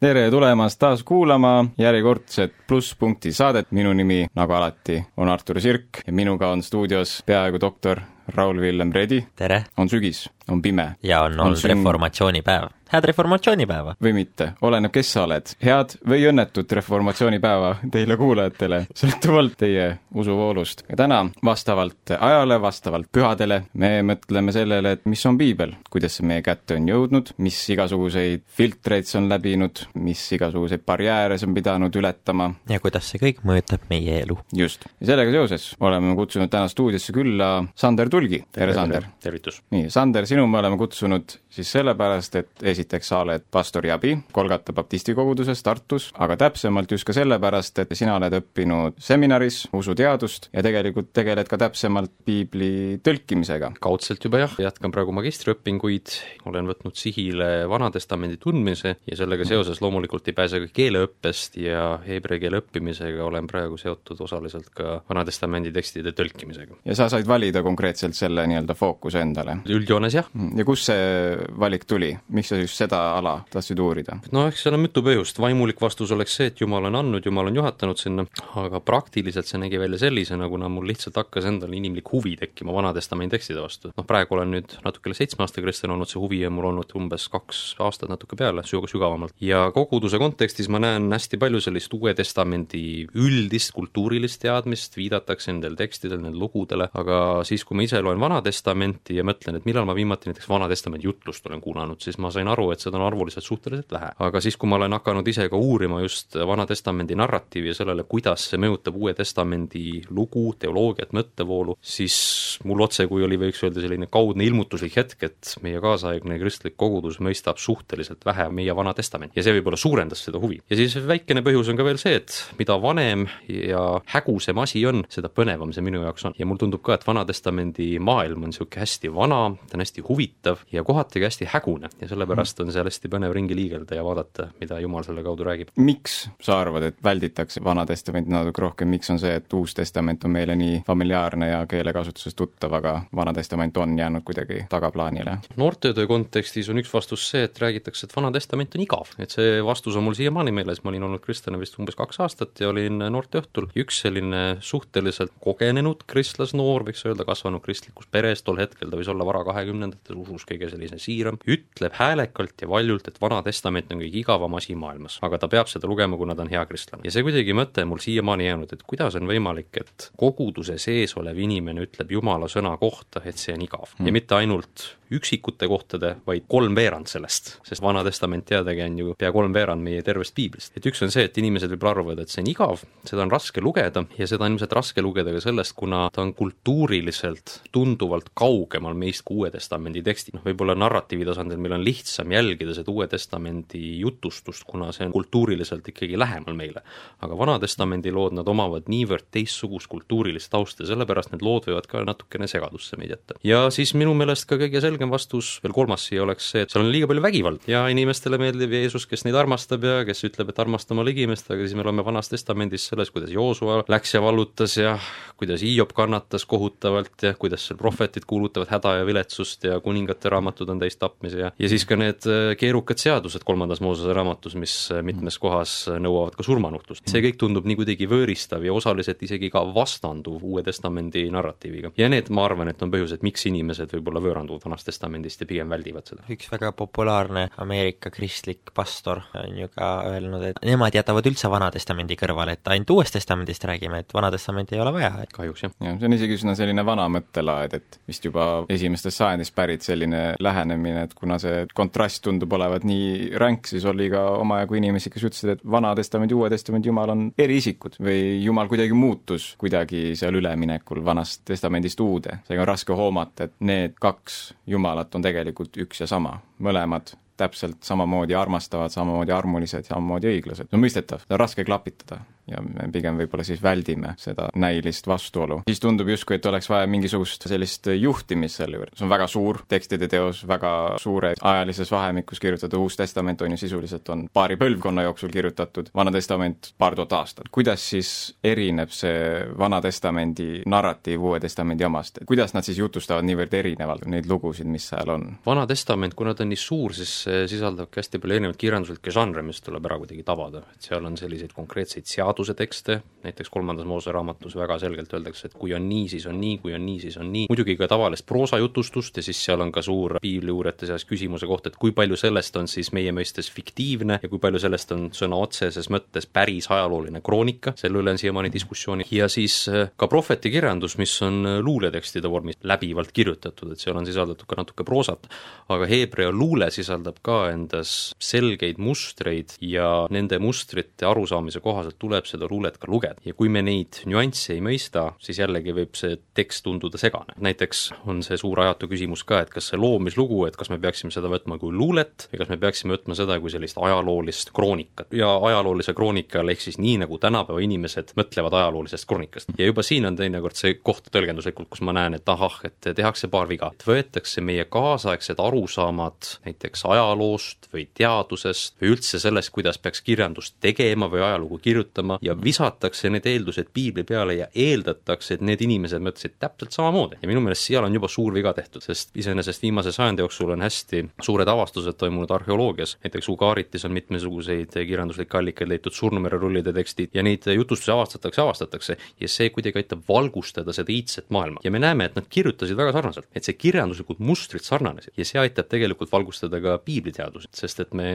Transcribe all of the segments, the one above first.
tere tulemast taas kuulama järjekordset plusspunkti saadet, minu nimi, nagu alati, on Artur Sirk ja minuga on stuudios peaaegu doktor Raul-Villem Redi. tere! on sügis, on pime. ja on olnud süng- reformatsioonipäev. Head reformatsioonipäeva! või mitte, oleneb, kes sa oled. head või õnnetut reformatsioonipäeva teile kuulajatele, sõltuvalt teie usuvoolust. ja täna vastavalt ajale, vastavalt pühadele, me mõtleme sellele, et mis on piibel, kuidas see meie kätte on jõudnud, mis igasuguseid filtreid see on läbinud, mis igasuguseid barjääre see on pidanud ületama. ja kuidas see kõik mõjutab meie elu. just. ja sellega seoses oleme kutsunud täna stuudiosse külla Sander Tulgi. tere, Sander! tervitus! nii, Sander, sinu me oleme kutsunud siis sellepärast, et esiteks sa oled pastor Jabi Kolgata baptisti koguduses Tartus, aga täpsemalt just ka sellepärast, et sina oled õppinud seminaris usuteadust ja tegelikult tegeled ka täpsemalt piibli tõlkimisega. kaudselt juba jah, jätkan praegu magistriõpinguid, olen võtnud sihile Vana-testamendi tundmise ja sellega seoses loomulikult ei pääse ka keeleõppest ja heebrea keele õppimisega olen praegu seotud osaliselt ka Vana-testamendi tekstide tõlkimisega. ja sa said valida konkreetselt selle nii-öelda fookuse endale? üldjoones jah. ja kust see valik tuli, miks sa just seda ala tahtsid uurida? no eks seal on mitu põhjust, vaimulik vastus oleks see, et Jumal on andnud, Jumal on juhatanud sinna, aga praktiliselt see nägi välja sellisena, kuna mul lihtsalt hakkas endal inimlik huvi tekkima Vana-testamendi tekstide vastu. noh, praegu olen nüüd natuke üle seitsme aasta kristlane olnud, see huvi on mul olnud umbes kaks aastat natuke peale, süg-, sügavamalt. ja koguduse kontekstis ma näen hästi palju sellist Uue Testamendi üldist kultuurilist teadmist, viidatakse nendel tekstidel, nendele lugudele, aga siis, kui ma ise loen Vana-testamenti ja mõtlen, et millal ma viimati näiteks Vana-testamendi jutlust olen kuulanud, siis ma sain aru, et seda on arvuliselt suhteliselt vähe. aga siis, kui ma olen hakanud ise ka uurima just Vana-testamendi narratiivi ja sellele, kuidas see mõjutab Uue Testamendi lugu, teoloogiat, mõttevoolu, siis mul otsekui oli, võiks öelda, selline kaudne ilmutuslik hetk, et meie kaasaegne kristlik kogudus mõistab suhteliselt vähe meie Vana Testamenti ja see võib-olla suurendas seda huvi. ja siis väikene põhjus on ka veel see, et mida vanem ja hägusem asi on, seda põnevam see minu jaoks on. ja mulle tundub ka, et Vana-testamendi maailm on niisugune hästi vana, ta on hästi huvitav ja kohati ka hästi hägune ja sellepärast on seal hästi põnev ringi liigelda ja vaadata, mida Jumal selle kaudu räägib. miks sa arvad, et välditakse Vana-testamenti natuke rohkem, miks on see, et Uus Testament on meile nii familiaarne ja keelekasutuses tuttav, aga Vana-testament on jäänud kuidagi tagaplaanile? noortetöö kontekstis on üks vastus see, et räägitakse, et Vana Testament on igav, et see vastus on mul siiamaani meeles, ma olin olnud kristlane vist umbes kaks aastat ja olin noorteõhtul, üks selline suhteliselt kogenenud kristlasnoor, võiks öelda, kasvanud kristlikus peres, tol hetkel ta võis olla vara kahekümnendates usus kõige selline siiram, ütleb häälekalt ja valjult, et Vana Testament on kõige igavam asi maailmas, aga ta peab seda lugema, kuna ta on hea kristlane. ja see kuidagi mõte on mul siiamaani jäänud, et kuidas on võimalik, et koguduse sees olev inimene ütleb Jumala sõna kohta, et see on igav mm. ja mitte ainult üksikute kohtade, vaid kolmveerand sellest, sest Vana Testament teadagi on ju pea kolmveerand meie tervest piiblist. et üks on see, et inimesed võib-olla arvavad, et see on igav, seda on raske lugeda ja seda on ilmselt raske lugeda ka sellest, kuna ta on kultuuriliselt tunduvalt kaugemal meist kui Uue Testamendi tekstid, noh võib-olla narratiivi tasandil meil on lihtsam jälgida seda Uue Testamendi jutustust, kuna see on kultuuriliselt ikkagi lähemal meile. aga Vana Testamendi lood, nad omavad niivõrd teistsugust kultuurilist tausta sellepärast need lood võivad ka natukene segadusse meid jätta. ja siis minu meelest ka kõige selgem vastus, veel kolmas siia oleks see, et seal on liiga palju vägivalda ja inimestele meeldib Jeesus, kes neid armastab ja kes ütleb, et armasta oma ligimest, aga siis me loeme Vanas Testamendis selles, kuidas Joosua läks ja vallutas ja kuidas Hiiop kannatas kohutavalt ja kuidas seal prohvetid kuulutavad häda ja viletsust ja kuningate raamatud on täis tapmisi ja ja siis ka need äh, keerukad seadused kolmandas Moosese raamatus, mis äh, mitmes kohas nõuavad ka surmanuhtlust. see kõik tundub nii kuidagi võõristav ja osaliselt isegi ka vastanduv Uue Testamendi narratiiviga. ja need, ma arvan, et on põhjused, miks inimesed võib-olla võõranduvad Vanast Testamendist ja pigem väldivad seda. üks väga populaarne Ameerika kristlik pastor on ju ka öelnud, et nemad jätavad üldse Vana Testamendi kõrvale, et ainult Uuest Testamendist räägime, et Vana Testamenti ei ole vaja, et kahjuks jah. jah, see on isegi üsna selline vana mõttelaad, et vist juba esimestest sajandist pärit selline lähenemine, et kuna see kontrast tundub olevat nii ränk, siis oli ka omajagu inimesi, kes ütlesid, et Vana Testament ja Uue Testamendi Jumal on eriisikud või Jumal kuidagi muutus kuidagi seal üleminekul Vanast Testamendist uude. seega on raske hoomata, et need kaks Jumalat on tegelikult üks ja sama, mõlemad täpselt samamoodi armastavad, samamoodi armulised, samamoodi õiglased. no mõistetav, seda on raske klapitada. Ja me pigem võib-olla siis väldime seda näilist vastuolu. siis tundub justkui, et oleks vaja mingisugust sellist juhtimist selle juures, see on väga suur tekstide teos, väga suure ajalises vahemikus kirjutatud, Uus Testament on ju sisuliselt on paari põlvkonna jooksul kirjutatud, Vana Testament paar tuhat aastat. kuidas siis erineb see Vana Testamendi narratiiv Uue Testamendi omast, kuidas nad siis jutustavad niivõrd erinevalt neid lugusid, mis seal on? vana testament, kuna ta on nii suur, siis see sisaldabki hästi palju erinevaid kirjanduslikke žanre, mis tuleb ära kuidagi tabada, et seal on selliseid konkreetseid seaduse tekste, näiteks kolmandas Moose raamatus väga selgelt öeldakse, et kui on nii, siis on nii, kui on nii, siis on nii, muidugi ka tavalist proosajutustust ja siis seal on ka suur piibliuurijate seas küsimuse koht, et kui palju sellest on siis meie mõistes fiktiivne ja kui palju sellest on sõna otseses mõttes päris ajalooline kroonika, selle üle on siiamaani diskussiooni, ja siis äh, ka prohvetikirjandus, mis on äh, luuletekstide vormis läbivalt kirjutatud, et seal on sisaldatud ka natuke proosat, aga Hebrea luule sisaldab ka endas selgeid mustreid ja nende mustrite arusaamise kohaselt tuleb seda luulet ka lugeda. ja kui me neid nüansse ei mõista, siis jällegi võib see tekst tunduda segane. näiteks on see suur ajatu küsimus ka, et kas see loomislugu, et kas me peaksime seda võtma kui luulet või kas me peaksime võtma seda kui sellist ajaloolist kroonikat. ja ajaloolise kroonika all ehk siis nii, nagu tänapäeva inimesed mõtlevad ajaloolisest kroonikast. ja juba siin on teinekord see koht tõlgenduslikult, kus ma näen, et ahah, et tehakse paar viga, et võetakse meie kaasaegsed arusaamad näiteks ajaloost või teadusest või üldse sellest, kuidas peaks kirjandust tegema või ajalugu kirjutama ja visatakse need eeldused piibli peale ja eeldatakse, et need inimesed mõtlesid täpselt samamoodi. ja minu meelest seal on juba suur viga tehtud, sest iseenesest viimase sajandi jooksul on hästi suured avastused toimunud arheoloogias, näiteks Ugaritis on mitmesuguseid kirjanduslikke allikaid leitud, Surnumere rullide tekstid ja neid jutustusi avastatakse, avastatakse ja see kuidagi aitab valgustada seda iidset maailma. ja me näeme, et nad kirjutasid väga sarnaselt, et see kirjanduslikud mustrid sarnanesid ja see aitab tegelikult valgustada ka piibliteadust, sest et me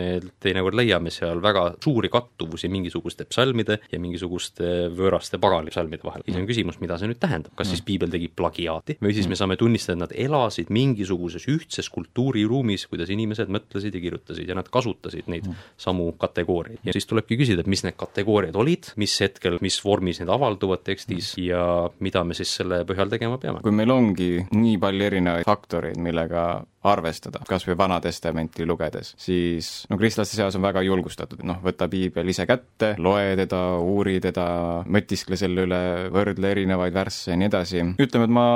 teinekord leiame seal väga suuri kattuvusi mingisuguste psalmide ja mingisuguste võõraste paganipsalmide vahel. siis on küsimus, mida see nüüd tähendab, kas siis piibel tegi plagiaati või siis me saame tunnistada, et nad elasid mingisuguses ühtses kultuuriruumis, kuidas inimesed mõtlesid ja kirjutasid ja nad kasutasid neid samu kategooriaid. ja siis tulebki küsida, et mis need kategooriad olid, mis hetkel, mis vormis need avalduvad tekstis ja mida me siis selle põhjal tegema peame. kui meil ongi nii palju erinevaid faktoreid, millega arvestada, kas või Vana Testamenti lugedes, siis no kristlaste seas on väga julgustatud, noh, võta piibel ise kätte, loe teda, uuri teda, mõtiskle selle üle, võrdle erinevaid värsse ja nii edasi. ütleme, et ma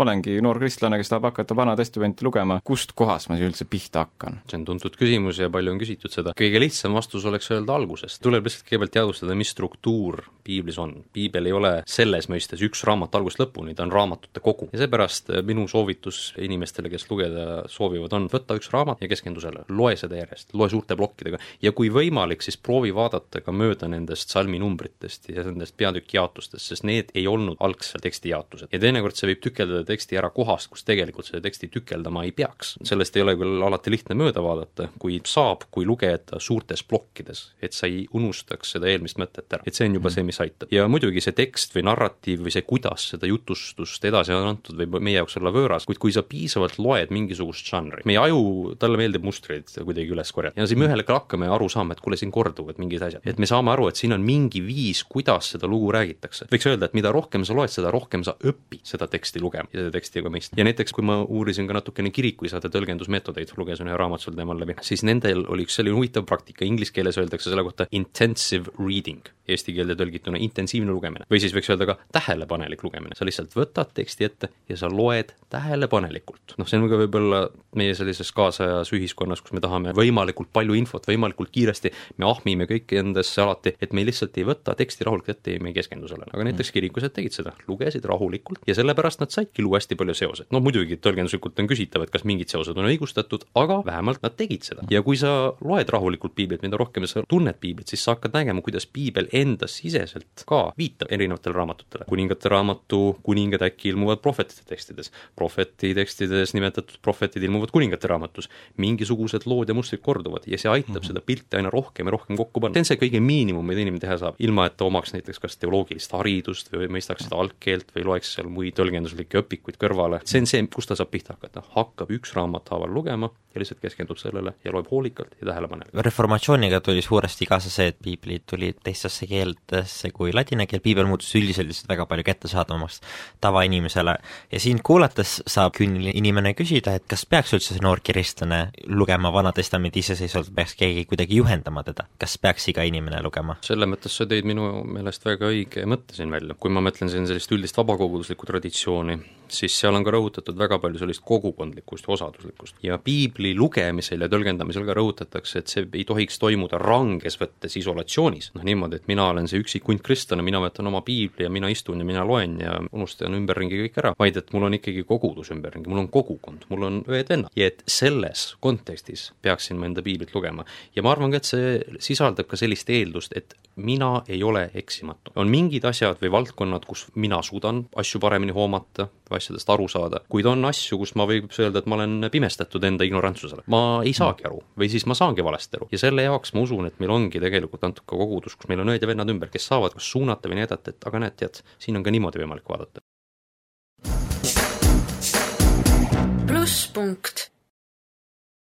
olengi noor kristlane, kes tahab hakata Vana Testamenti lugema, kust kohast ma siis üldse pihta hakkan? see on tuntud küsimus ja palju on küsitud seda. kõige lihtsam vastus oleks öelda algusest, tuleb lihtsalt kõigepealt teadvustada, mis struktuur piiblis on. piibel ei ole selles mõistes üks raamat algusest lõpuni, ta on raamatute kogu ja seepärast minu soovitus inimestele, kes lugeda soovivad, on võtta üks raamat ja keskendu sellele, loe seda järjest, loe suurte plokkidega ja kui võimalik, siis proovi vaadata ka mööda nendest salminumbritest ja nendest peatüki jaotustest, sest need ei olnud algselt teksti jaotused. ja teinekord see võib tükeldada teksti ära kohast, kus tegelikult seda teksti tükeldama ei peaks. sellest ei ole küll alati lihtne mööda vaadata, kuid saab, kui lugeda suurtes plokkides, et sa ei unustaks seda eelmist mõtet ära, et see on juba see, mis aitab. ja muidugi see tekst või narratiiv või see, kuidas seda jutustust edasi on antud, võib meie jaoks olla võõras, kuid kui sa piisavalt loed mingisugust žanri, meie aju, talle meeldib mustreid kuidagi üles korjata ja siis me ühel hetkel hakkame aru saama, et kuule, siin korduvad mingid asjad, et me saame aru, et siin on mingi viis, kuidas seda lugu räägitakse. võiks öelda, et mida rohkem sa loed, seda rohkem sa õpid seda teksti lugema ja seda teksti mõistma. ja näiteks, kui ma uurisin ka natukene kirikuisade tõlgendusmeetodeid, lugesin ühe raamatu sel teemal läbi, siis nendel oli üks selline huvitav praktika, inglise keeles öeldakse selle kohta intensive reading, eesti keelde tõlgituna intensiivne lugemine. või siis võiks öelda ka tähelepanelik lugemine, sa lihtsalt võtad teksti ette ja sa loed tähelepanelikult. noh, see on ka võib-olla meie sellises kaasajas ühiskonnas, kus me tahame võimalikult palju infot võimalikult kiiresti, me ahmime kõike endasse alati, et me lihtsalt ei võta teksti rahulikult ette ei keskendu sellele, aga näiteks kirikused tegid seda, lugesid rahulikult ja sellepärast nad saidki luua hästi palju seoseid. no muidugi tõlgenduslikult on küsitav, et kas mingid seosed on õigustatud, aga vähemalt nad tegid seda. ja kui sa loed rahulikult piiblit, mida rohkem sa tunned piiblit, siis sa hakkad nägema, kuidas piibel endas siseselt ka viitab erinevatele raamatutele. kuningate raamatu kuningad äkki ilmuvad prohvetite tekstides, prohveti tekstides nimetatud prohvetid ilmuvad kuningate raamatus, mingisugused lood ja mustrid korduvad ja see aitab mm -hmm. seda pilti aina rohkem ja rohkem kokku panna. see on see kõige miinimum, mida inimene teha saab, ilma et ta omaks näiteks kas teoloogilist haridust või mõistaks seda algkeelt või loeks seal muid tõlgenduslikke õpikuid kõrvale, see on see, kust ta saab pihta hakata, hakkab üks raamat haaval lugema ja lihtsalt keskendub sellele ja loeb hoolikalt ja tähelepanelikult. reformatsiooniga tuli suuresti kaasa see, et piiblid tulid teistesse keeltesse kui ladina keel, piibel muutus üldiselt lihtsalt väga palju kättesaadavamaks tavainimesele. Ja sind kuulates saab küüniline inimene küsida, et kas peaks üldse see noor kiristlane lugema Vana Testamendi iseseisvalt, peaks keegi kuidagi juhendama teda, kas peaks iga inimene lugema? selles mõttes mõttes sa tõid minu meelest väga õige mõtte siin välja, kui ma mõtlen siin sellist üldist vabakoguduslikku traditsiooni, siis seal on ka rõhutatud väga palju sellist kogukondlikkust ja osaduslikkust. ja piibli lugemisel ja tõlgendamisel ka rõhutatakse, et see ei tohiks toimuda ranges võttes isolatsioonis, noh niimoodi, et mina olen see üksik hunt kristlane, mina võtan oma piibli ja mina istun ja mina loen ja unustan ümberringi kõik ära, vaid et mul on ikkagi kogudus ümberringi, mul on kogukond, mul on õed-vennad ja et selles kontekstis peaksin ma enda piiblit lugema. ja ma arvan ka, et see sisaldab ka sellist eeldust, et mina ei ole eksimatu. on mingid asjad või valdkonnad, kus mina suudan asju paremini hoomata või asjadest aru saada, kuid on asju, kus ma võib öelda, et ma olen pimestatud enda ignorantsusele. ma ei saagi aru või siis ma saangi valesti aru ja selle jaoks ma usun, et meil ongi tegelikult antud ka kogudus, kus meil on õed ja vennad ümber, kes saavad kas suunata või näidata, et aga näed, tead, siin on ka niimoodi võimalik vaadata. plusspunkt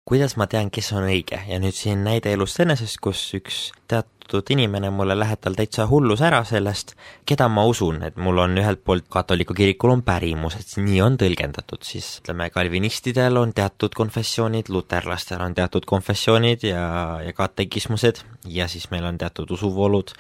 kuidas ma tean, kes on õige ja nüüd siin näide elust enesest, kus üks teatud inimene mulle lähedal täitsa hullus ära sellest, keda ma usun, et mul on ühelt poolt katoliku kirikul on pärimus, et nii on tõlgendatud, siis ütleme, kalvinistidel on teatud konfessioonid, luterlastel on teatud konfessioonid ja, ja katekismused ja siis meil on teatud usuvoolud,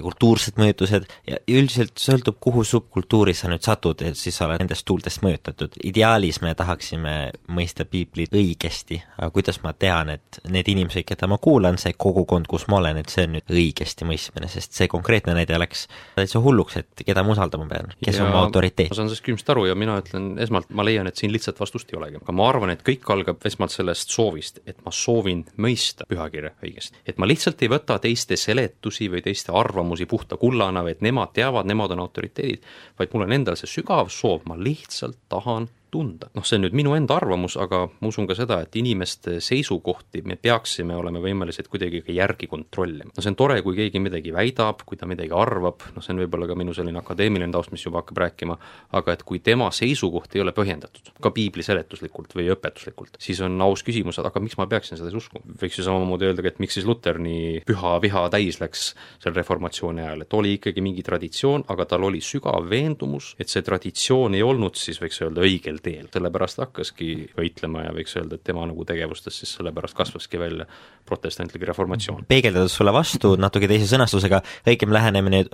kultuursed mõjutused ja üldiselt sõltub, kuhu subkultuuri sa nüüd satud, et siis sa oled nendest tuultest mõjutatud. ideaalis me tahaksime mõista piiblit õigesti, aga kuidas ma tean, et need inimesed, keda ma kuulan, see kogukond, kus ma olen, et see on nüüd õigesti mõistmine, sest see konkreetne näide läks täitsa hulluks, et keda ma usaldama pean, kes ja, on mu autoriteet. ma saan sellest küsimusest aru ja mina ütlen esmalt, ma leian, et siin lihtsalt vastust ei olegi, aga ma arvan, et kõik algab esmalt sellest soovist, et ma soovin mõista pühakirja õigesti. et ma lihtsalt ei võta teiste seletusi või teiste arvamusi puhta kullana või et nemad teavad, nemad on autoriteedid, vaid mul on endal see sügav soov, ma lihtsalt tahan tunda. noh, see on nüüd minu enda arvamus, aga ma usun ka seda, et inimeste seisukohti me peaksime olema võimelised kuidagi ka järgi kontrollima. no see on tore, kui keegi midagi väidab, kui ta midagi arvab, noh see on võib-olla ka minu selline akadeemiline taust, mis juba hakkab rääkima, aga et kui tema seisukoht ei ole põhjendatud, ka piibli seletuslikult või õpetuslikult, siis on aus küsimus, et aga miks ma peaksin seda siis uskuma. võiks ju samamoodi öelda ka, et miks siis Luter nii püha viha täis läks seal reformatsiooni ajal, et oli ikkagi mingi traditsioon, aga tal oli sügav veendumus, et see traditsioon ei olnud siis võiks öelda õigel teel, sellepärast hakkaski võitlema ja võiks öelda, et tema nagu tegevustest siis sellepärast kasvaski välja protestantlik reformatsioon. peegeldades sulle vastu natuke teise sõnastusega, õigem lähenemine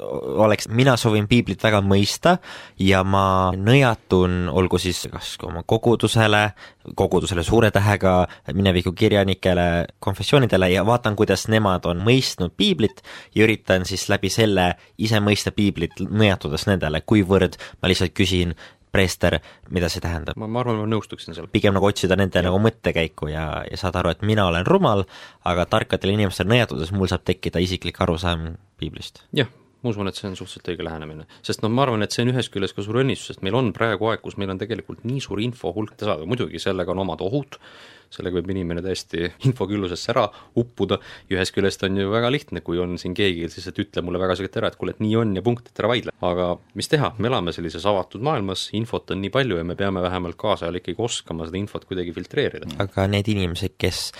oleks, mina soovin piiblit väga mõista ja ma nõjatun, olgu siis kas oma kogudusele, kogudusele suure tähega, mineviku kirjanikele, konfessioonidele ja vaatan, kuidas nemad on mõistnud piiblit ja üritan siis läbi selle ise mõista piiblit, nõjatudes nendele, kuivõrd ma lihtsalt küsin preester, mida see tähendab? ma, ma arvan, ma nõustuksin sellega. pigem nagu otsida nende ja. nagu mõttekäiku ja, ja saada aru, et mina olen rumal, aga tarkadel inimestel nõjatudes mul saab tekkida isiklik arusaam piiblist. jah, ma usun, et see on suhteliselt õige lähenemine. sest noh, ma arvan, et see on ühest küljest ka suur õnnistus, sest meil on praegu aeg, kus meil on tegelikult nii suur info hulk saada, muidugi sellega on omad ohud, sellega võib inimene täiesti infoküllusesse ära uppuda ja ühest küljest on ju väga lihtne, kui on siin keegi, siis et ütle mulle väga selgelt ära, et kuule, et nii on ja punkt, et ära vaidle. aga mis teha, me elame sellises avatud maailmas, infot on nii palju ja me peame vähemalt kaasajal ikkagi oskama seda infot kuidagi filtreerida. aga need inimesed, kes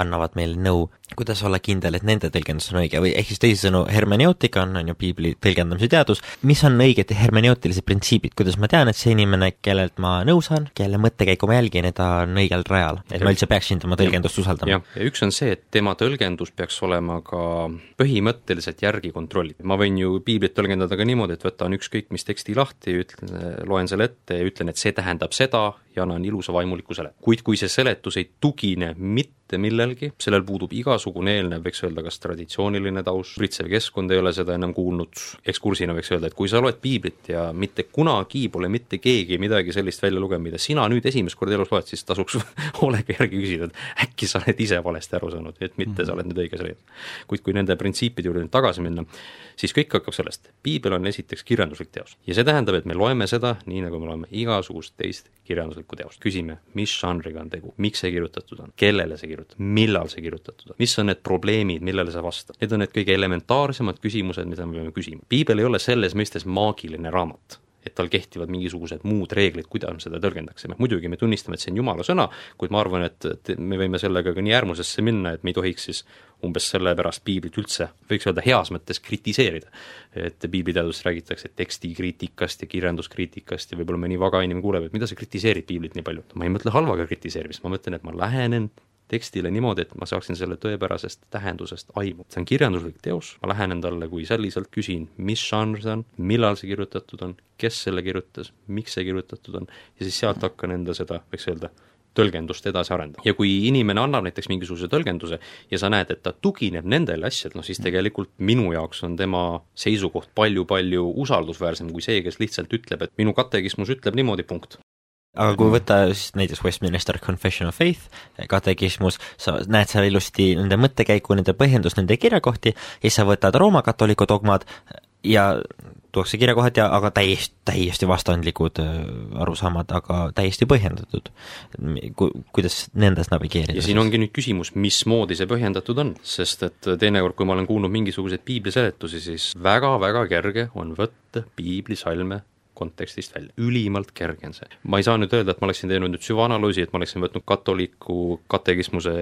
annavad meile nõu, kuidas olla kindel, et nende tõlgendus on õige. Või ehk siis teisisõnu, hermeneutika on, on ju piibli tõlgendamise teadus, mis on õiged hermeneuutilised printsiibid, kuidas ma tean, et see inimene, kellelt ma nõu saan, kelle mõttekäiku ma jälgin, et ta on õigel rajal, et ma üldse peaksin tema tõlgendust usaldama? ja üks on see, et tema tõlgendus peaks olema ka põhimõtteliselt järgi kontrollitud. ma võin ju piiblit tõlgendada ka niimoodi, et võtan ükskõik mis teksti lahti, ütlen, loen selle ette ja ütlen, et see tähendab seda ja annan ilusa vaimuliku seletuse. kuid kui see seletus ei tugine mitte millelgi, sellel puudub igasugune eelnev, võiks öelda, kas traditsiooniline taust, üritsev keskkond ei ole seda ennem kuulnud, ekskursina võiks öelda, et kui sa loed piiblit ja mitte kunagi pole mitte keegi midagi sellist välja lugenud, mida sina nüüd esimest korda elus loed, siis tasuks hoolega järgi küsida, et äkki sa oled ise valesti aru saanud, et mitte mm -hmm. sa oled nüüd õiges leias. kuid kui nende printsiipide juurde nüüd tagasi minna, siis kõik hakkab sellest, piibel on esiteks kirjanduslik teos ja see tähendab, et me loeme seda nii, nagu me loeme igasugust teist kirjanduslikku teost. küsime, mis žanriga on tegu, miks see kirjutatud on, kellele see kirjutatud, millal see kirjutatud on, mis on need probleemid, millele see vastab. Need on need kõige elementaarsemad küsimused, mida me peame küsima. piibel ei ole selles mõistes maagiline raamat et tal kehtivad mingisugused muud reeglid, kuidas me seda tõlgendaksime. muidugi me tunnistame, et see on jumala sõna, kuid ma arvan, et, et me võime sellega ka nii äärmusesse minna, et me ei tohiks siis umbes sellepärast piiblit üldse, võiks öelda heas mõttes kritiseerida. et piibliteaduses räägitakse tekstikriitikast ja kirjanduskriitikast ja võib-olla mõni vaga inimene kuuleb, et mida sa kritiseerid piiblit nii palju. ma ei mõtle halvaga kritiseerimist, ma mõtlen, et ma lähenen tekstile niimoodi, et ma saaksin selle tõepärasest tähendusest aimu. see on kirjanduslik teos, ma lähenen talle kui selliselt, küsin, mis žanr see on, millal see kirjutatud on, kes selle kirjutas, miks see kirjutatud on, ja siis sealt hakkan enda seda, võiks öelda, tõlgendust edasi arendama. ja kui inimene annab näiteks mingisuguse tõlgenduse ja sa näed, et ta tugineb nendele asjadele, noh siis tegelikult minu jaoks on tema seisukoht palju-palju usaldusväärsem kui see, kes lihtsalt ütleb, et minu katekismus ütleb niimoodi, punkt aga kui võtta siis näiteks Westminster Confession of Faith, katekismus, sa näed seal ilusti nende mõttekäiku, nende põhjendust, nende kirjakohti, ja siis sa võtad Rooma katoliku dogmad ja tuuakse kirjakohad ja aga täiesti, täiesti vastandlikud äh, arusaamad, aga täiesti põhjendatud. Ku-, kuidas nendes navigeerida? ja siin ongi nüüd küsimus, mismoodi see põhjendatud on, sest et teinekord, kui ma olen kuulnud mingisuguseid piibliseletusi, siis väga-väga kerge on võtta piiblisalme kontekstist välja, ülimalt kerge on see. ma ei saa nüüd öelda, et ma oleksin teinud nüüd süvaanalüüsi, et ma oleksin võtnud katoliku katekismuse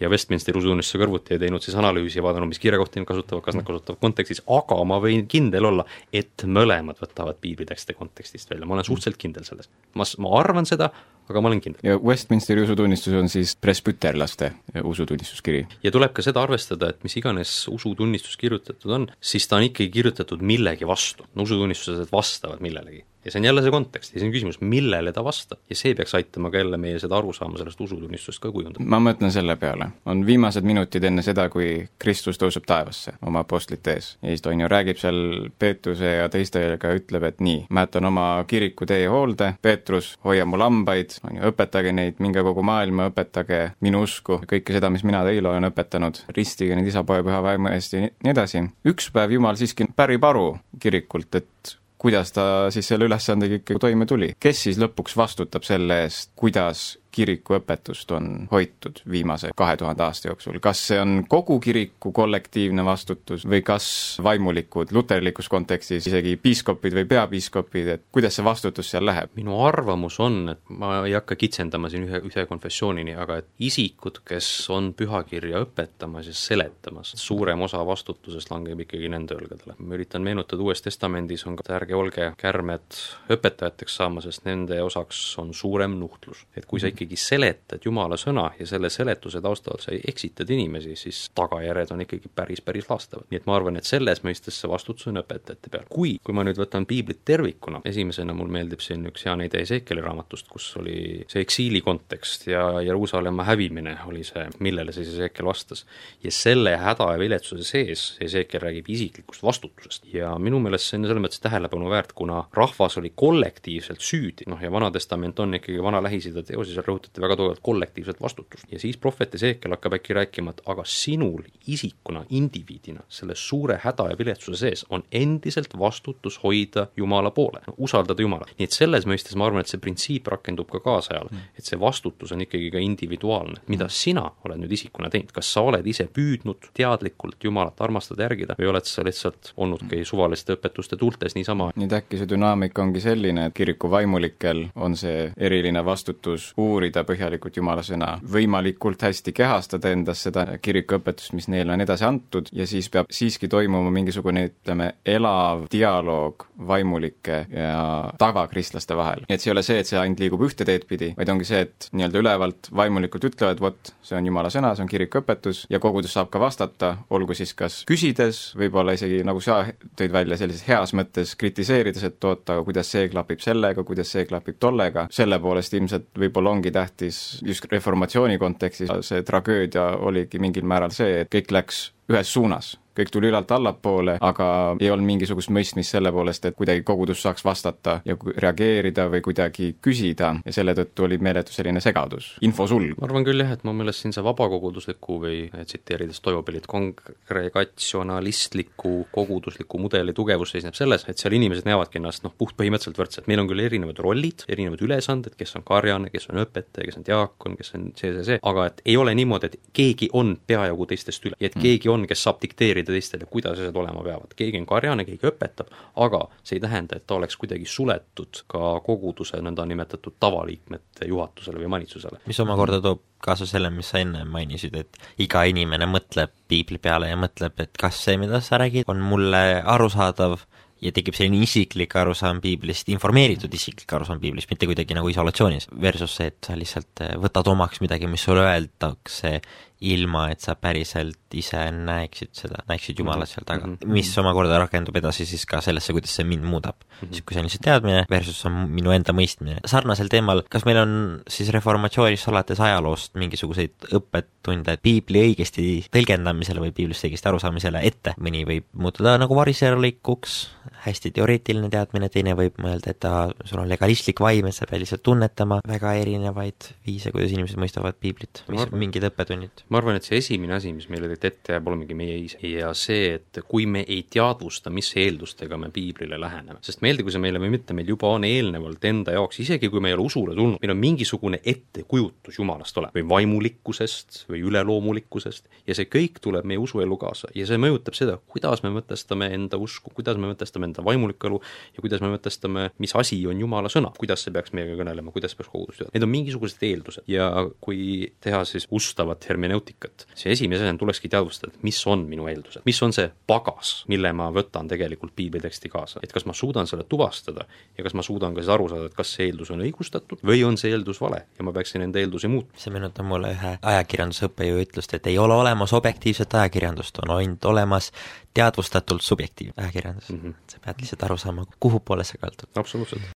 ja Westminsteri usutunnistuse kõrvuti ja teinud siis analüüsi ja vaadanud, mis kirjakohti nad kasutavad, kas nad kasutavad kontekstis, aga ma võin kindel olla, et mõlemad võtavad piiblitekste kontekstist välja, ma olen suhteliselt kindel selles. ma, ma arvan seda, aga ma olen kindel. ja Westminsteri usutunnistus on siis presbüterlaste usutunnistuskiri. ja tuleb ka seda arvestada, et mis iganes usutunnistus kirjutatud on, siis ta on ikkagi kirjutatud millegi vastu. no usutunnistused vastavad millelegi ja see on jälle see kontekst. Ja see on küsimus, millele ta vastab. Ja see peaks aitama ka jälle meie seda arusaama sellest usutunnistusest ka kujundada. ma mõtlen selle peale, on viimased minutid enne seda, kui Kristus tõuseb taevasse oma apostlite ees. Ja siis ta on ju, räägib seal Peetruse ja teistega, ütleb, et nii, ma jätan oma kiriku teie hoolde, Peetrus, hoia mu lambaid, on ju, õpetage neid, minge kogu maailma, õpetage minu usku, kõike seda, mis mina teile olen õpetanud, ristige neid isa, poja, püha vaimu eest ja nii edasi. üks päev Jumal siiski pärib aru kirikult, et kuidas ta siis selle ülesandega ikkagi toime tuli. kes siis lõpuks vastutab selle eest, kuidas kiriku õpetust on hoitud viimase kahe tuhande aasta jooksul, kas see on kogu kiriku kollektiivne vastutus või kas vaimulikud luterlikus kontekstis, isegi piiskopid või peapiiskopid, et kuidas see vastutus seal läheb? minu arvamus on, et ma ei hakka kitsendama siin ühe, ühe konfessioonini, aga et isikud, kes on pühakirja õpetamas ja seletamas, suurem osa vastutusest langeb ikkagi nende õlgadele. ma üritan meenutada, Uues Testamendis on ka, et ärge olge kärmed õpetajateks saama, sest nende osaks on suurem nuhtlus. et kui sa ikkagi ikkagi seletad Jumala sõna ja selle seletuse taustal sa eksitad inimesi, siis tagajärjed on ikkagi päris, päris laastavad. nii et ma arvan, et selles mõistes see vastutus on õpetajate peal. kui, kui ma nüüd võtan piiblit tervikuna, esimesena mul meeldib siin üks hea näide Ezekieli raamatust, kus oli see eksiili kontekst ja Jeruusalemma hävimine oli see, millele siis Ezekiel vastas. ja selle häda ja viletsuse sees Ezekiel räägib isiklikust vastutusest ja minu meelest see on selles mõttes tähelepanu väärt, kuna rahvas oli kollektiivselt süüdi, noh ja Vana Testament on ikkagi vana Lähis-Ida teos ja seal rõhutati väga tugevalt kollektiivset vastutust. ja siis prohvet Ezekiel hakkab äkki rääkima, et aga sinul isikuna, indiviidina, selle suure häda ja viletsuse sees on endiselt vastutus hoida Jumala poole no,, usaldada Jumalat. nii et selles mõistes ma arvan, et see printsiip rakendub ka kaasajal mm., et see vastutus on ikkagi ka individuaalne. mida mm. sina oled nüüd isikuna teinud, kas sa oled ise püüdnud teadlikult Jumalat armastada, järgida või oled sa lihtsalt olnudki suvaliste õpetuste tuultes niisama? nii et äkki see dünaamika ongi selline, et kiriku vaimulikel on see eriline vastutus uurida põhjalikult Jumala sõna, võimalikult hästi kehastada endas seda kirikuõpetust, mis neile on edasi antud, ja siis peab siiski toimuma mingisugune, ütleme, elav dialoog vaimulike ja tavakristlaste vahel. et see ei ole see, et see ainult liigub ühte teed pidi, vaid ongi see, et nii-öelda ülevalt vaimulikult ütlevad, vot, see on Jumala sõna, see on kirikuõpetus ja kogudus saab ka vastata, olgu siis kas küsides, võib-olla isegi nagu sa tõid välja, sellises heas mõttes kritiseerides, et oot, aga kuidas see klapib sellega, kuidas see klapib tollega, selle poolest ilmselt võib-olla ongi tähtis tähtis just reformatsiooni kontekstis, see tragöödia oligi mingil määral see, et kõik läks ühes suunas kõik tuli ülalt allapoole, aga ei olnud mingisugust mõistmist selle poolest, et kuidagi kogudus saaks vastata ja reageerida või kuidagi küsida ja selle tõttu oli meeletu selline segadus, infosulg. ma arvan küll jah, et mu meelest siin see vabakogudusliku või tsiteerides Toivopilit, kongregatsionalistliku kogudusliku mudeli tugevus seisneb selles, et seal inimesed näevadki ennast noh, puhtpõhimõtteliselt võrdselt, meil on küll erinevad rollid, erinevad ülesanded, kes on karjane, kes on õpetaja, kes on diaakon, kes on see, see, see, aga et ei ole niimoodi, et keegi on peajagu teistest üle ja et mm. keegi on, kes saab dikteerida rääkida teistele, kuidas asjad olema peavad. keegi on karjane, keegi õpetab, aga see ei tähenda, et ta oleks kuidagi suletud ka koguduse nõndanimetatud tavaliikmete juhatusele või valitsusele. mis omakorda toob kaasa selle, mis sa enne mainisid, et iga inimene mõtleb piibli peale ja mõtleb, et kas see, mida sa räägid, on mulle arusaadav ja tekib selline isiklik arusaam piiblist, informeeritud isiklik arusaam piiblist, mitte kuidagi nagu isolatsioonis, versus see, et sa lihtsalt äh, võtad omaks midagi, mis sulle öeldakse ilma, et sa päriselt ise näeksid seda, näeksid Jumalat seal taga mm, -hmm. mis omakorda rakendub edasi siis ka sellesse, kuidas see mind muudab mm. -hmm. see on lihtsalt teadmine versus on minu enda mõistmine. sarnasel teemal, kas meil on siis reformatsioonist alates ajaloost mingisuguseid õppetunde piibli õigesti tõlgendamisele või piiblist õigesti arusaamisele ette, mõni võib muutuda nagu variserlikuks, hästi teoreetiline teadmine, teine võib mõelda, et ta, sul on legalistlik vaim, et sa pead lihtsalt tunnetama väga erinevaid viise, kuidas inimesed mõistavad piiblit, mis on mingid õppetunnid ma arvan, et see esimene asi, mis meile tegelikult ette jääb, olemegi meie ise. ja see, et kui me ei teadvusta, mis eeldustega me piiblile läheneme, sest meeldigu see meile või mitte, meil juba on eelnevalt enda jaoks, isegi kui me ei ole usule tulnud, meil on mingisugune ettekujutus Jumalast olemas. Või vaimulikkusest või üleloomulikkusest. Ja see kõik tuleb meie usuelu kaasa. Ja see mõjutab seda, kuidas me mõtestame enda usku, kuidas me mõtestame enda vaimulikku elu ja kuidas me mõtestame, mis asi on Jumala sõna, kuidas see peaks meiega kõnelema, kuidas peaks kogudust teha, need on mingisugused eeldused. Ja kui teha siis ustavat hermeneutika, hermeneutikat, siis esimese asjana tulekski teadvustada, et mis on minu eeldused, mis on see pagas, mille ma võtan tegelikult piibliteksti kaasa, et kas ma suudan selle tuvastada ja kas ma suudan ka siis aru saada, et kas see eeldus on õigustatud või on see eeldus vale ja ma peaksin enda eeldusi muutma. see meenutab mulle ühe ajakirjandusõppejõu ütlust, et ei ole olemas objektiivset ajakirjandust, on ainult olemas teadvustatult subjektiivne ajakirjandus mm. -hmm. sa pead lihtsalt aru saama, kuhu poole sa kaldud. absoluutselt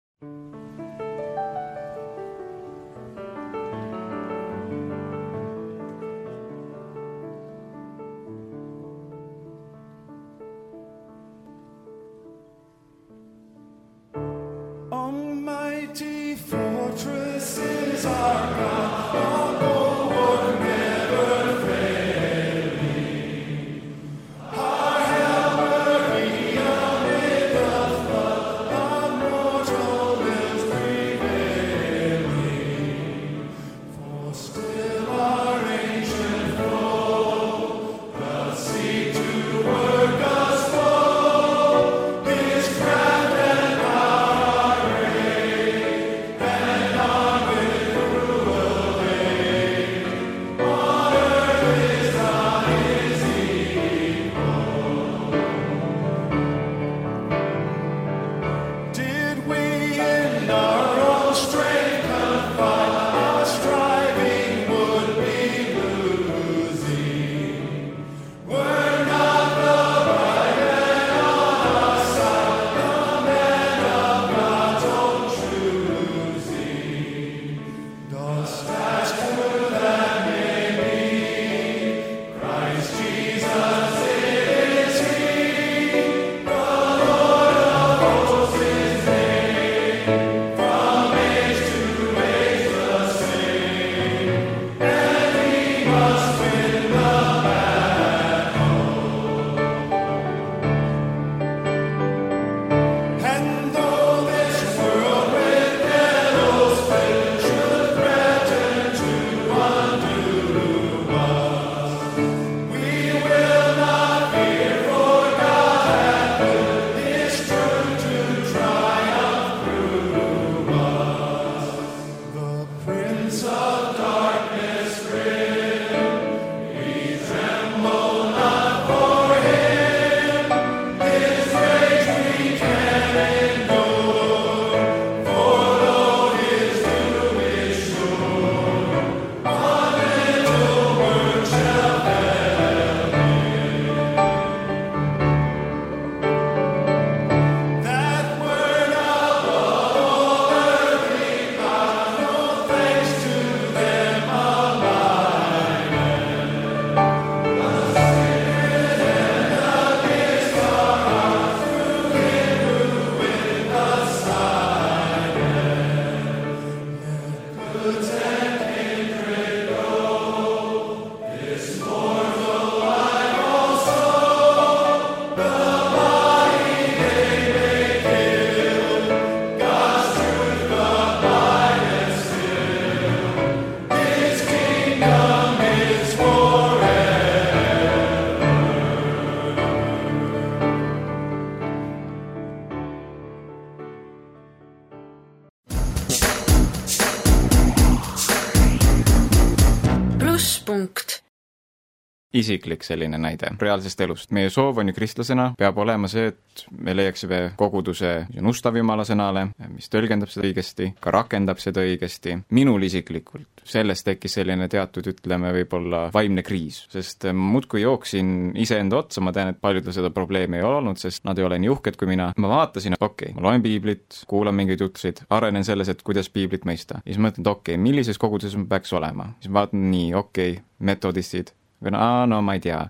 isiklik selline näide reaalsest elust. meie soov on ju kristlasena, peab olema see, et me leiaksime koguduse, ustav Jumala sõnale, mis tõlgendab seda õigesti, ka rakendab seda õigesti. minul isiklikult sellest tekkis selline teatud, ütleme, võib-olla vaimne kriis, sest muudkui jooksin iseenda otsa, ma tean, et paljudel seda probleemi ei ole olnud, sest nad ei ole nii uhked kui mina. ma vaatasin, okei okay,, ma loen piiblit, kuulan mingeid jutusid, arenen selles, et kuidas piiblit mõista. ja siis mõtlen, et okei okay,, millises koguduses ma peaks olema. siis ma vaatan, nii, okei okay,, metodistid, aa, no ma ei tea,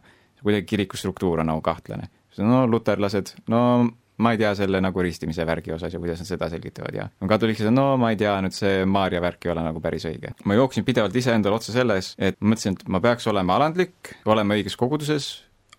kuidagi kiriku struktuur on nagu kahtlane. no luterlased, no ma ei tea selle nagu ristimise värgi osas ja kuidas nad seda selgitavad ja katoliiklased, no ma ei tea, nüüd see Maarja värk ei ole nagu päris õige. ma jooksin pidevalt iseendale otsa selles, et ma mõtlesin, et ma peaks olema alandlik, olema õiges koguduses,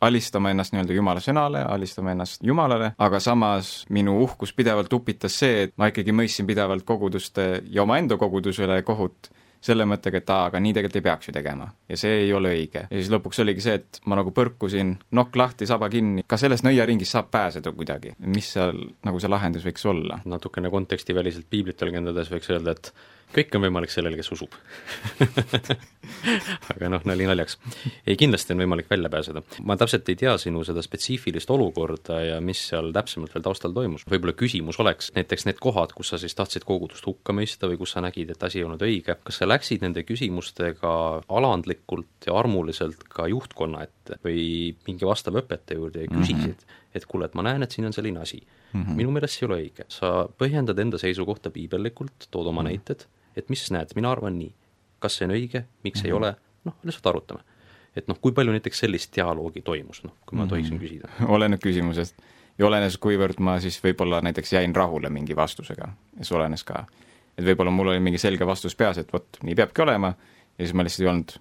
alistama ennast nii-öelda Jumala sõnale, alistama ennast Jumalale, aga samas minu uhkus pidevalt upitas see, et ma ikkagi mõistsin pidevalt koguduste ja omaenda koguduse üle kohut selle mõttega, et aa, aga nii tegelikult ei peaks ju tegema. ja see ei ole õige. ja siis lõpuks oligi see, et ma nagu põrkusin nokk lahti, saba kinni, ka sellest nõiaringist saab pääseda kuidagi. mis seal nagu see lahendus võiks olla? natukene kontekstiväliselt piiblit tõlgendades võiks öelda, et kõik on võimalik sellele, kes usub aga noh, nali naljaks. ei, kindlasti on võimalik välja pääseda. ma täpselt ei tea sinu seda spetsiifilist olukorda ja mis seal täpsemalt veel taustal toimus. võib-olla küsimus oleks näiteks need kohad, kus sa siis tahtsid kogudust hukka mõista või kus sa nägid, et asi ei olnud õige, kas sa läksid nende küsimustega alandlikult ja armuliselt ka juhtkonna ette või mingi vastava õpetaja juurde ja küsisid mm, -hmm. et kuule, et ma näen, et siin on selline asi mm. -hmm. minu meelest see ei ole õige. sa põhjendad enda seisukohta piibellikult, tood oma mm -hmm. näited et mis näed, mina arvan nii. kas see on õige, miks mm -hmm. ei mhm. ole, noh, lihtsalt arutame. et noh, kui palju näiteks sellist dialoogi toimus, noh, kui ma mm -hmm. tohiksin küsida? oleneb küsimusest ja olenes, kuivõrd ma siis võib-olla näiteks jäin rahule mingi vastusega, see olenes ka. et võib-olla mul oli mingi selge vastus peas, et vot, nii peabki olema, ja siis ma lihtsalt ei olnud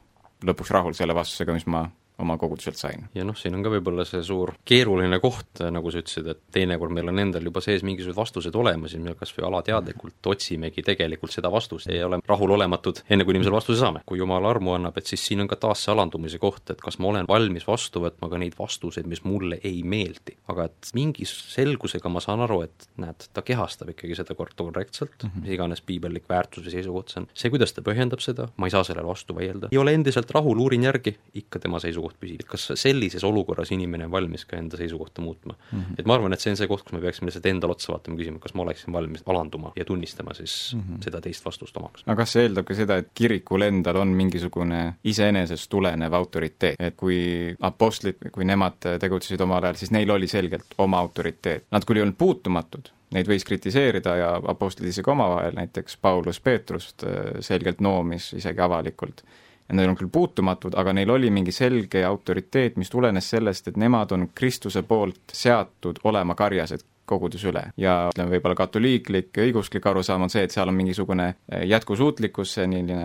lõpuks rahul selle vastusega, mis ma oma koguduselt sain. ja noh, siin on ka võib-olla see suur keeruline koht, nagu sa ütlesid, et teinekord meil on endal juba sees mingisugused vastused olemas ja me kas või alateadlikult otsimegi tegelikult seda vastust, ei ole rahulolematud, enne kui inimesele vastuse saame. kui Jumal armu annab, et siis siin on ka taas see alandumise koht, et kas ma olen valmis vastu võtma ka neid vastuseid, mis mulle ei meeldi. aga et mingi selgusega ma saan aru, et näed, ta kehastab ikkagi seda korrektselt mm, -hmm. mis iganes piibellik väärtus või seisukoht see on. see, kuidas ta põhjendab seda, ma ei saa sellele vastu vaielda, ei ole endiselt rahul, uurin järgi, ikka tema seisukoht seisukoht püsib, et kas sellises olukorras inimene on valmis ka enda seisukohta muutma mm. -hmm. et ma arvan, et see on see koht, kus me peaksime lihtsalt endale otsa vaatama küsima, kas ma oleksin valmis alanduma ja tunnistama siis mm -hmm. seda teist vastust omaks. aga kas see eeldab ka seda, et kirikul endal on mingisugune iseenesest tulenev autoriteet, et kui apostlid, kui nemad tegutsesid omal ajal, siis neil oli selgelt oma autoriteet, nad küll ei olnud puutumatud, neid võis kritiseerida ja apostlid isegi omavahel, näiteks Paulus Peetrust äh, selgelt noomis isegi avalikult ja nad olnud küll puutumatud, aga neil oli mingi selge autoriteet, mis tulenes sellest, et nemad on Kristuse poolt seatud olema karjased koguduse üle. Ja ütleme, võib-olla katoliiklik õigeusklik arusaam on see, et seal on mingisugune eh, jätkusuutlikkus, selline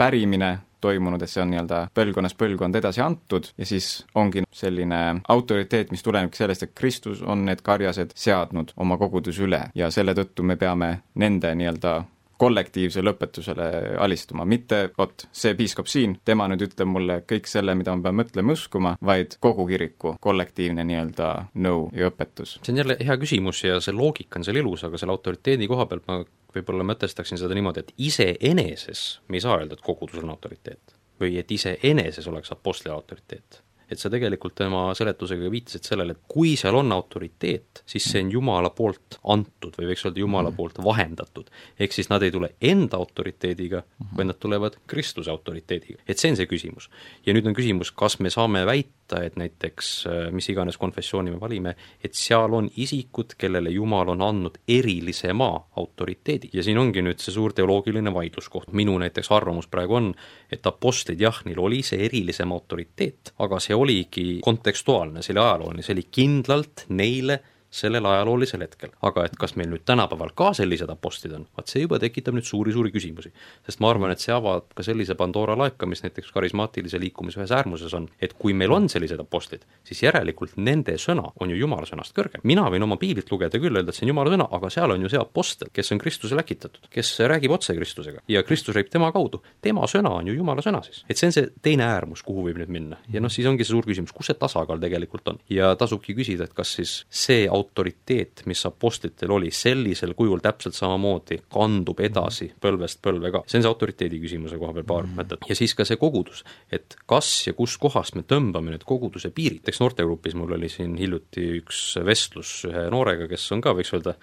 pärimine toimunud, et see on nii-öelda põlvkonnast põlvkond edasi antud ja siis ongi selline autoriteet, mis tulenebki sellest, et Kristus on need karjased seadnud oma koguduse üle. Ja selle tõttu me peame nende nii-öelda kollektiivsele õpetusele alistuma, mitte vot, see piiskop siin, tema nüüd ütleb mulle kõik selle, mida ma pean mõtlema uskuma, vaid kogu kiriku kollektiivne nii-öelda nõu ja õpetus. see on jälle hea küsimus ja see loogika on seal ilus, aga selle autoriteedi koha pealt ma võib-olla mõtestaksin seda niimoodi, et iseeneses me ei saa öelda, et kogudus on autoriteet. või et iseeneses oleks apostli autoriteet et sa tegelikult tema seletusega viitasid sellele, et kui seal on autoriteet, siis see on Jumala poolt antud või võiks öelda Jumala mhm. poolt vahendatud. ehk siis nad ei tule enda autoriteediga, vaid nad tulevad Kristuse autoriteediga. et see on see küsimus. ja nüüd on küsimus, kas me saame väita, et näiteks äh, mis iganes konfessiooni me valime, et seal on isikud, kellele Jumal on andnud erilisema autoriteedi. ja siin ongi nüüd see suur teoloogiline vaidluskoht, minu näiteks arvamus praegu on, et apostlid jah, neil oli see erilisem autoriteet, aga see oligi kontekstuaalne, see oli ajalooline, see oli kindlalt neile sellel ajaloolisel hetkel. aga et kas meil nüüd tänapäeval ka sellised apostlid on, vaat see juba tekitab nüüd suuri-suuri küsimusi. sest ma arvan, et see avab ka sellise Pandora laeka, mis näiteks karismaatilise liikumise ühes äärmuses on, et kui meil on sellised apostlid, siis järelikult nende sõna on ju Jumala sõnast kõrgem. mina võin oma piiblit lugeda küll, öelda, et see on Jumala sõna, aga seal on ju see apostel, kes on Kristuse läkitatud, kes räägib otse Kristusega ja Kristus räägib tema kaudu. tema sõna on ju Jumala sõna siis. et see on see teine äärmus, kuhu võib nüüd minna. ja noh, siis ongi see suur küsimus, kus see tasakaal tegelikult on. ja tasubki küsida, et kas siis see autoriteet, mis apostlitel oli, sellisel kujul täpselt samamoodi kandub edasi põlvest põlve ka. see on see autoriteedi küsimuse koha peal paar mõtet. ja siis ka see kogudus, et kas ja kus kohast me tõmbame need koguduse piirid, eks noortegrupis mul oli siin hiljuti üks vestlus ühe noorega, kes on ka, võiks öelda,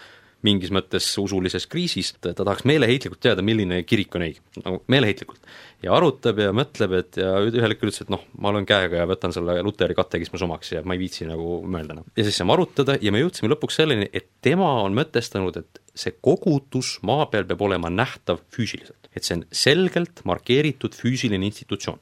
mingis mõttes usulises kriisis, ta tahaks meeleheitlikult teada, milline kirik on õige, nagu meeleheitlikult. ja arutab ja mõtleb, et ja ühel hetkel ütles, et noh, ma löön käega ja võtan selle Luteri katekismus omaks ja ma ei viitsi nagu mõelda enam. ja siis saime arutada ja me jõudsime lõpuks selleni, et tema on mõtestanud, et see kogudus maa peal peab olema nähtav füüsiliselt. et see on selgelt markeeritud füüsiline institutsioon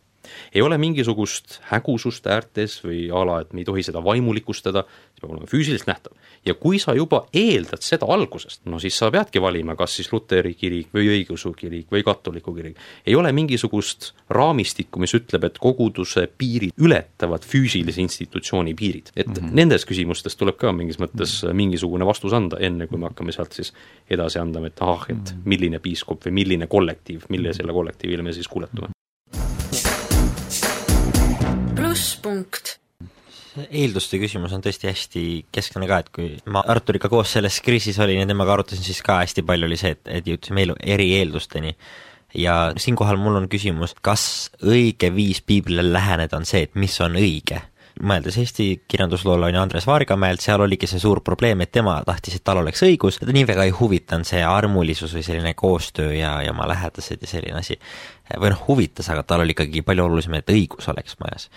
ei ole mingisugust hägusust äärtes või a la, et me ei tohi seda vaimulikustada, see peab olema füüsiliselt nähtav. ja kui sa juba eeldad seda algusest, no siis sa peadki valima, kas siis luteri kirik või õigeusu kirik või katoliku kirik. ei ole mingisugust raamistikku, mis ütleb, et koguduse piirid ületavad füüsilise institutsiooni piirid. et mm -hmm. nendes küsimustes tuleb ka mingis mõttes mingisugune vastus anda, enne kui me hakkame sealt siis edasi andma, et ahah, et mhm. milline piiskop või milline kollektiiv, millisele kollektiivile me siis kuuletume plusspunkt eelduste küsimus on tõesti hästi kesksõna ka, et kui ma Arturiga koos selles kriisis olin ja temaga arutasin, siis ka hästi palju oli see, et, et jõudsime elu eri eeldusteni. ja siinkohal mul on küsimus, kas õige viis piiblile läheneda on see, et mis on õige? Mõeldes Eesti kirjandusloolane Andres Vaargamäelt, seal oligi see suur probleem, et tema tahtis, et tal oleks õigus, teda nii väga ei huvitanud see armulisus või selline koostöö ja, ja oma lähedased ja selline asi. või noh, huvitas, aga tal oli ikkagi palju olulisem, et õigus oleks majas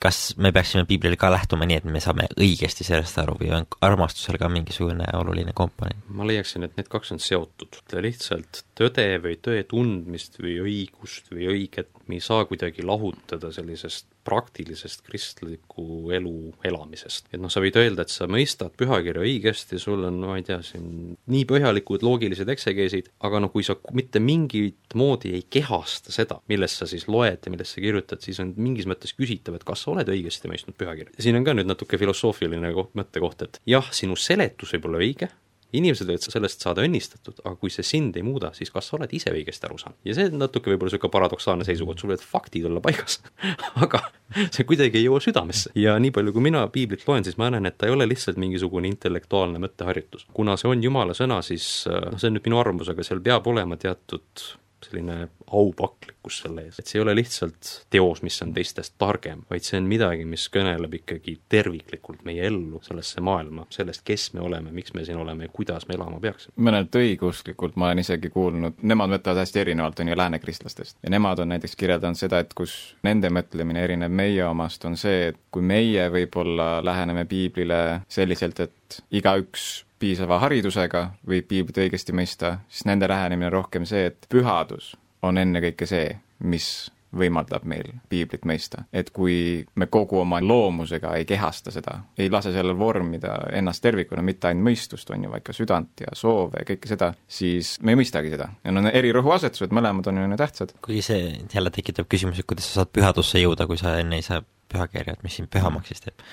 kas me peaksime piiblil ka lähtuma nii, et me saame õigesti sellest aru või on armastusel ka mingisugune oluline komponent? ma leiaksin, et need kaks on seotud, lihtsalt tõde või tõe tundmist või õigust või õiget me ei saa kuidagi lahutada sellisest praktilisest kristliku elu elamisest. et noh, sa võid öelda, et sa mõistad pühakirja õigesti, sul on, ma ei tea, siin nii põhjalikud loogilised eksegeesid, aga noh, kui sa mitte mingit moodi ei kehasta seda, millest sa siis loed ja millest sa kirjutad, siis on mingis mõttes küsitav, et kas sa oled õigesti mõistnud pühakirja. ja siin on ka nüüd natuke filosoofiline koht, mõttekoht, et jah, sinu seletus võib olla õige, inimesed võivad sellest saada õnnistatud, aga kui see sind ei muuda, siis kas sa oled ise õigesti aru saanud? ja see on natuke võib-olla niisugune paradoksaalne seisukoht, sul võivad faktid olla paigas aga see kuidagi ei jõua südamesse. ja nii palju, kui mina piiblit loen, siis ma näen, et ta ei ole lihtsalt mingisugune intellektuaalne mõtteharjutus. kuna see on Jumala sõna, siis noh, see on nüüd minu arvamus, aga seal peab olema teatud selline aupaklikkus selle ees, et see ei ole lihtsalt teos, mis on teistest targem, vaid see on midagi, mis kõneleb ikkagi terviklikult meie ellu, sellesse maailma, sellest, kes me oleme, miks me siin oleme ja kuidas me elama peaksime. mõnelt õigeusklikult ma olen isegi kuulnud, nemad mõtlevad hästi erinevalt, on ju, lääne kristlastest. ja nemad on näiteks kirjeldanud seda, et kus nende mõtlemine erineb meie omast, on see, et kui meie võib-olla läheneme piiblile selliselt, et igaüks piisava haridusega võib piiblit õigesti mõista, siis nende lähenemine on rohkem see, et pühadus on ennekõike see, mis võimaldab meil piiblit mõista. et kui me kogu oma loomusega ei kehasta seda, ei lase sellel vormida ennast tervikuna, mitte ainult mõistust, on ju, vaid ka südant ja soove ja kõike seda, siis me ei mõistagi seda. ja no eri rõhuasetused, mõlemad on ju tähtsad. kuigi see jälle tekitab küsimuse, kuidas sa saad pühadusse jõuda, kui sa enne ei saa pühakirja, et mis sind pühamaks siis teeb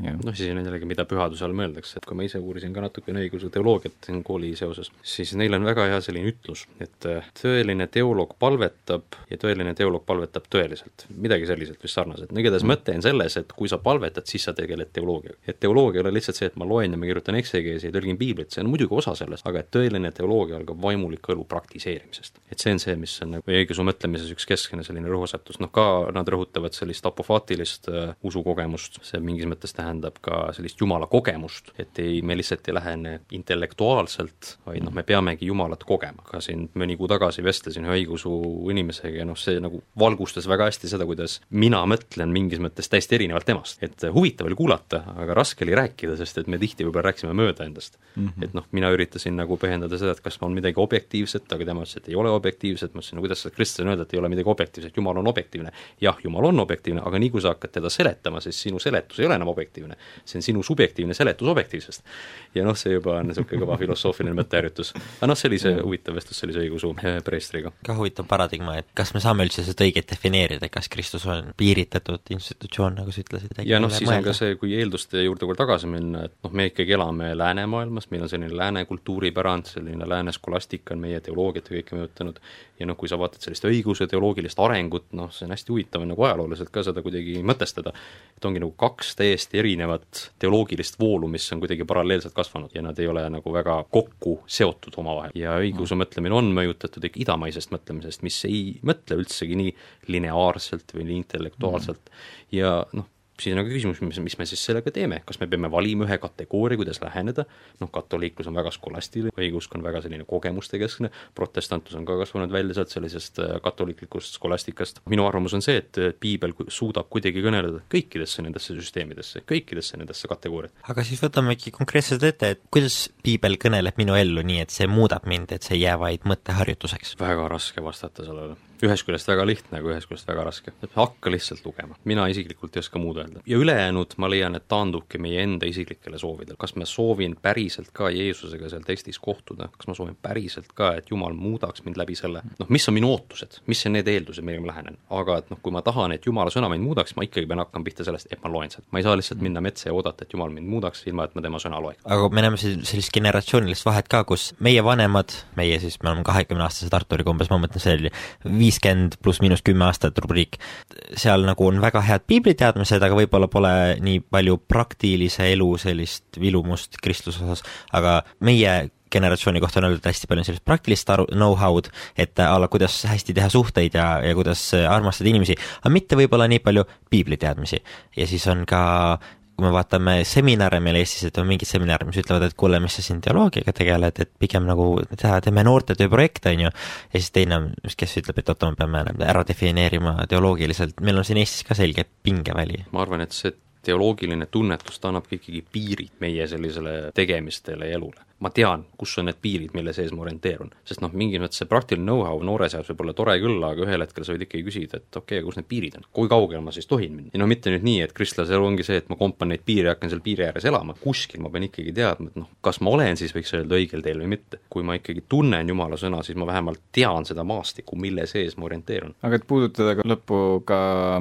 noh, siis on jällegi, mida pühaduse all mõeldakse, et kui ma ise uurisin ka natukene õiguse teoloogiat siin kooli seoses, siis neil on väga hea selline ütlus, et äh, tõeline teoloog palvetab ja tõeline teoloog palvetab tõeliselt. midagi selliselt vist sarnaselt, no igatahes mm. mõte on selles, et kui sa palvetad, siis sa tegeled teoloogiaga. et teoloogia ei ole lihtsalt see, et ma loen ja ma kirjutan eksegeesi ja tõlgin piiblit, see on muidugi osa sellest, aga et tõeline teoloogia algab vaimuliku elu praktiseerimisest. et see on see, mis on nagu õigeusu mõtlemises üks keskne selline rõhuasetus, noh ka nad rõhutavad sellist apofaatilist uh, usukogemust, see mingis mõttes tähendab ka sellist Jumala kogemust, et ei, me lihtsalt ei lähene intellektuaalselt, vaid noh, me peamegi Jumalat kogema. ka siin mõni kuu tagasi vestlesin ühe õigeusu inimesega ja noh, see nagu valgustas väga hästi seda, kuidas mina mõtlen mingis mõttes täiesti erinevalt temast. et huvitav oli kuulata, aga raske oli rääkida, sest et me tihti võib-olla rääkisime mööda endast mm. -hmm. et noh, mina üritasin nagu põhjendada seda, et kas on midagi objektiivset, aga tema ütles, et ei ole objektiivset, ma ütlesin, no kuidas sa, Kristjan, öelda, et ei ole midagi objektiivset, Jumal on objektiivne. jah, Jumal on objektiivne, aga nii kui sa hakkad teda seletama, siis sinu seletus ei ole enam objektiivne objektiivne. see on sinu subjektiivne seletus objektiivsest. ja noh, see juba on niisugune kõva filosoofiline mõtteharjutus. aga noh, see huvitav vestlus sellise õigeusu eh, preestriga. ka huvitav paradigma, et kas me saame üldse seda õiget defineerida, kas Kristus on piiritletud institutsioon, nagu sa ütlesid? ja noh, siis mõelda. on ka see, kui eelduste juurde veel tagasi minna, et noh, me ikkagi elame läänemaailmas, meil on selline lääne kultuuripärand, selline lääne skolastika on meie teoloogiat ja kõike mõjutanud, ja noh, kui sa vaatad sellist õiguse teoloogilist arengut, noh, see on hästi huvitav nagu ajalooliselt ka seda kuidagi mõtestada, et ongi nagu kaks täiesti erinevat teoloogilist voolu, mis on kuidagi paralleelselt kasvanud ja nad ei ole nagu väga kokku seotud omavahel. ja õigeusu mõtlemine on mõjutatud ikka idamaisest mõtlemisest, mis ei mõtle üldsegi nii lineaarselt või nii intellektuaalselt. Ja noh, siis on aga küsimus, mis, mis me siis sellega teeme, kas me peame valima ühe kategooria, kuidas läheneda, noh, katoliiklus on väga skolastiline, õigeusk on väga selline kogemustekeskne, protestantlus on ka kasvanud välja sealt sellisest äh, katoliiklikust skolastikast, minu arvamus on see, et piibel suudab kuidagi kõneleda kõikidesse nendesse süsteemidesse, kõikidesse nendesse kategooriatesse. aga siis võtamegi konkreetselt ette, et kuidas piibel kõneleb minu ellu nii, et see muudab mind, et see ei jää vaid mõtteharjutuseks? väga raske vastata sellele ühest küljest väga lihtne, aga ühest küljest väga raske. hakka lihtsalt lugema, mina isiklikult ei oska muud öelda. ja ülejäänud ma leian, et taandubki meie enda isiklikele soovidele. kas ma soovin päriselt ka Jeesusega seal tekstis kohtuda, kas ma soovin päriselt ka, et Jumal muudaks mind läbi selle, noh, mis on minu ootused, mis on need eeldused, millega ma lähenen. aga et noh, kui ma tahan, et Jumala sõna mind muudaks, ma ikkagi pean hakkama pihta sellest, et ma loen sealt. ma ei saa lihtsalt minna metsa ja oodata, et Jumal mind muudaks, ilma et ma tema sõna loeks. aga me näeme siin sellist generatsioonilist vahet ka, kus meie vanemad, meie siis, me oleme kahekümneaastased Arturiga umbes, ma mõtlen, see oli viiskümmend pluss miinus miinus kümme aastat rubriik. seal nagu on väga head piibliteadmised, aga võib-olla pole nii palju praktilise elu sellist vilumust kristluse osas, aga meie generatsiooni kohta on öeldud hästi palju sellist praktilist aru, know-how'd, et a la kuidas hästi teha suhteid ja, ja kuidas armastada inimesi, aga mitte võib-olla nii palju piibliteadmisi. ja siis on ka kui me vaatame seminare meil Eestis, et on mingid seminarid, mis ütlevad, et kuule, mis sa siin teoloogiaga tegeled, et pigem nagu teha, teeme noortetööprojekte, on ju, ja siis teine, kes ütleb, et oota, me peame ära defineerima teoloogiliselt, meil on siin Eestis ka selge pingeväli. ma arvan, et see teoloogiline tunnetus, ta annabki ikkagi piirid meie sellisele tegemistele ja elule ma tean, kus on need piirid, mille sees ma orienteerun. sest noh, mingis mõttes see praktiline know-how noore seas võib olla tore küll, aga ühel hetkel sa võid ikkagi küsida, et okei okay,, kus need piirid on, kui kaugele ma siis tohin minna. ja noh, mitte nüüd nii, et kristlase elu ongi see, et ma kompan neid piire ja hakkan seal piiri ääres elama, kuskil ma pean ikkagi teadma, et noh, kas ma olen siis, võiks öelda, õigel teel või mitte. kui ma ikkagi tunnen Jumala sõna, siis ma vähemalt tean seda maastikku, mille sees ma orienteerun. aga et puudutada ka lõppu ka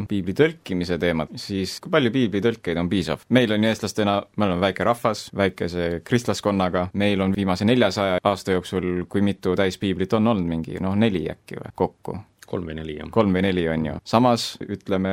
piibli tõlkimise teemat, siis kui palju piiblitõlkeid on piisav? meil on eestlastena, me oleme väike rahvas, väikese kristlaskonnaga, meil on viimase neljasaja aasta jooksul, kui mitu täispiiblit on olnud, mingi noh, neli äkki või kokku? kolm või neli, jah. kolm või neli on ju. samas ütleme,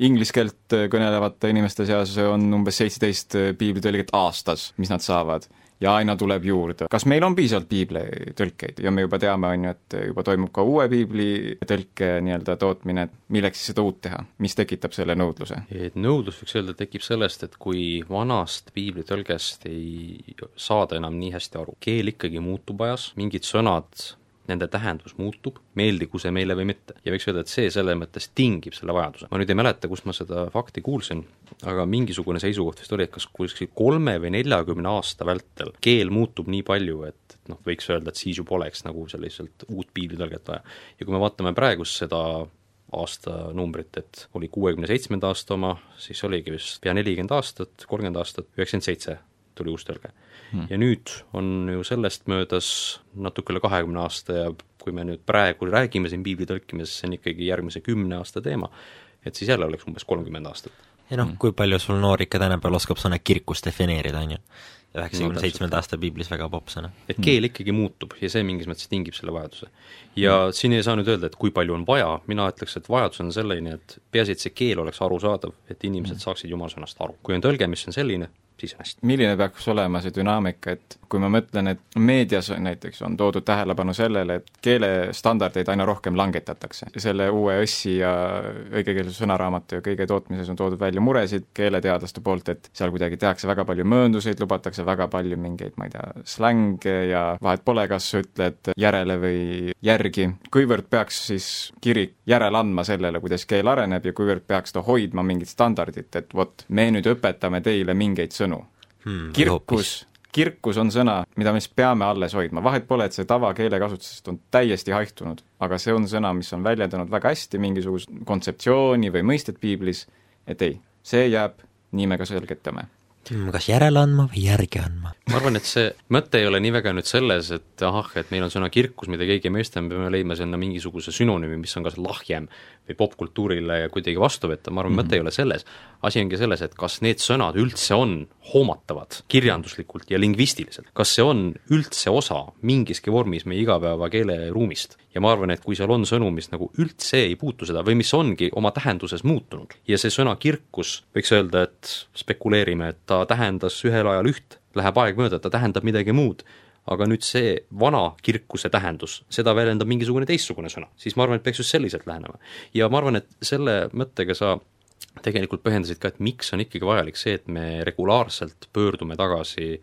inglise keelt kõnelevate inimeste seas on umbes seitseteist piiblitõlget aastas, mis nad saavad ja aina tuleb juurde. kas meil on piisavalt piiblitõlkeid ja me juba teame, on ju, et juba toimub ka uue piibli tõlke nii-öelda tootmine, milleks siis seda uut teha, mis tekitab selle nõudluse? nõudlus, võiks öelda, tekib sellest, et kui vanast piiblitõlgest ei saada enam nii hästi aru, keel ikkagi muutub ajas, mingid sõnad nende tähendus muutub, meeldigu see meile või mitte. ja võiks öelda, et see selles mõttes tingib selle vajaduse. ma nüüd ei mäleta, kust ma seda fakti kuulsin, aga mingisugune seisukoht vist oli, et kas kuskil kolme või neljakümne aasta vältel keel muutub nii palju, et, noh, võiks öelda, et siis juba oleks nagu selliselt uut piiblitõlget vaja. ja kui me vaatame praegust seda aastanumbrit, et oli kuuekümne seitsmenda aasta oma, siis oligi vist pea nelikümmend aastat, kolmkümmend aastat, üheksakümmend seitse tuli uus tõlge hmm.. ja nüüd on ju sellest möödas natuke üle kahekümne aasta ja kui me nüüd praegu räägime siin piibli tõlkimisest, see on ikkagi järgmise kümne aasta teema, et siis jälle oleks umbes kolmkümmend aastat. ja noh, kui palju sul noor ikka tänapäeval oskab sõna kirkus defineerida, on ju? üheksakümne seitsmenda aasta piiblis väga popp sõna. et keel ikkagi muutub ja see mingis mõttes tingib selle vajaduse. ja mm. siin ei saa nüüd öelda, et kui palju on vaja, mina ütleks, et vajadus on selline, et peaasi, et see keel oleks arusaadav, et inimesed mm. saaksid jumala sõnast aru. kui on tõlge, mis on selline, siis hästi. milline peaks olema see dünaamika, et kui ma mõtlen, et meedias näiteks on toodud tähelepanu sellele, et keelestandardeid aina rohkem langetatakse. selle uue ÖSS-i ja õigekeelse sõnaraamatu ja kõige tootmises on toodud välja muresid keeleteadlaste poolt, et seal kuidagi tehakse väga palju möönduseid, lubatakse väga palju mingeid, ma ei tea, slänge ja vahet pole, kas sa ütled järele või järgi. kuivõrd peaks siis kirik järele andma sellele, kuidas keel areneb ja kuivõrd peaks ta hoidma mingit standardit, et vot, me nüüd õpetame teile mingeid sõnu hmm,. kirkus, kirkus on sõna, mida me siis peame alles hoidma, vahet pole, et see tavakeelekasutusest on täiesti haihtunud, aga see on sõna, mis on väljendanud väga hästi mingisugust kontseptsiooni või mõistet piiblis, et ei, see jääb, nii me ka selgitame Hmm, kas järele andma või järgi andma? ma arvan, et see mõte ei ole nii väga nüüd selles, et ahah, et meil on sõna kirkus, mida keegi ei mõista, me peame leidma sinna mingisuguse sünonüümi, mis on kas lahjem või popkultuurile kuidagi vastu võtta, ma arvan mm, -hmm. mõte ei ole selles. asi ongi selles, et kas need sõnad üldse on hoomatavad kirjanduslikult ja lingvistiliselt, kas see on üldse osa mingiski vormis meie igapäevakeeleruumist. ja ma arvan, et kui seal on sõnu, mis nagu üldse ei puutu seda või mis ongi oma tähenduses muutunud ja see sõna kirkus, võiks öelda, et spekuleerime, et ta tähendas ühel ajal üht, läheb aeg mööda, ta tähendab midagi muud aga nüüd see vana kirkuse tähendus, seda väljendab mingisugune teistsugune sõna, siis ma arvan, et peaks just selliselt lähenema. ja ma arvan, et selle mõttega sa tegelikult põhjendasid ka, et miks on ikkagi vajalik see, et me regulaarselt pöördume tagasi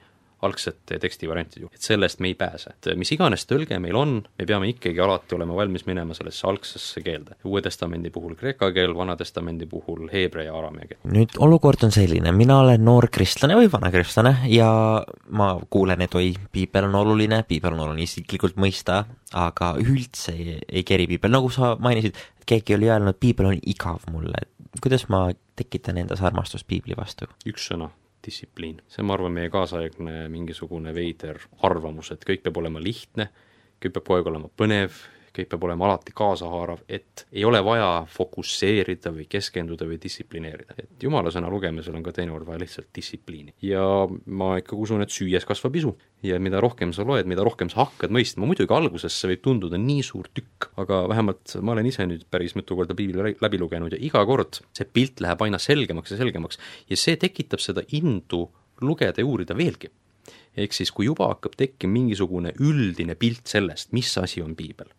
algsete tekstivariantide juurde, et sellest me ei pääse. et mis iganes tõlge meil on, me peame ikkagi alati olema valmis minema sellesse algsesse keelde. Uue Testamendi puhul kreeka keel, Vana Testamendi puhul heebrea ja araamia keel. nüüd olukord on selline, mina olen noor kristlane või vana kristlane ja ma kuulen, et oi, piibel on oluline, piibel on oluline isiklikult mõista, aga üldse ei, ei keri piibel, nagu sa mainisid, keegi oli öelnud, piibel on igav mulle, kuidas ma tekitan endas armastust piibli vastu? üks sõna, distsipliin. see on, ma arvan, meie kaasaegne mingisugune veider arvamus, et kõik peab olema lihtne, kõik peab kogu aeg olema põnev kõik peab olema alati kaasahaarav, et ei ole vaja fokusseerida või keskenduda või distsiplineerida. et jumala sõna lugemisel on ka teinekord vaja lihtsalt distsipliini. ja ma ikkagi usun, et süües kasvab isu. ja mida rohkem sa loed, mida rohkem sa hakkad mõistma, muidugi alguses see võib tunduda nii suur tükk, aga vähemalt ma olen ise nüüd päris mitu korda piibli läbi lugenud ja iga kord see pilt läheb aina selgemaks ja selgemaks ja see tekitab seda indu lugeda ja uurida veelgi ehk siis, kui juba hakkab tekkima mingisugune üldine pilt sellest, mis asi on piibel,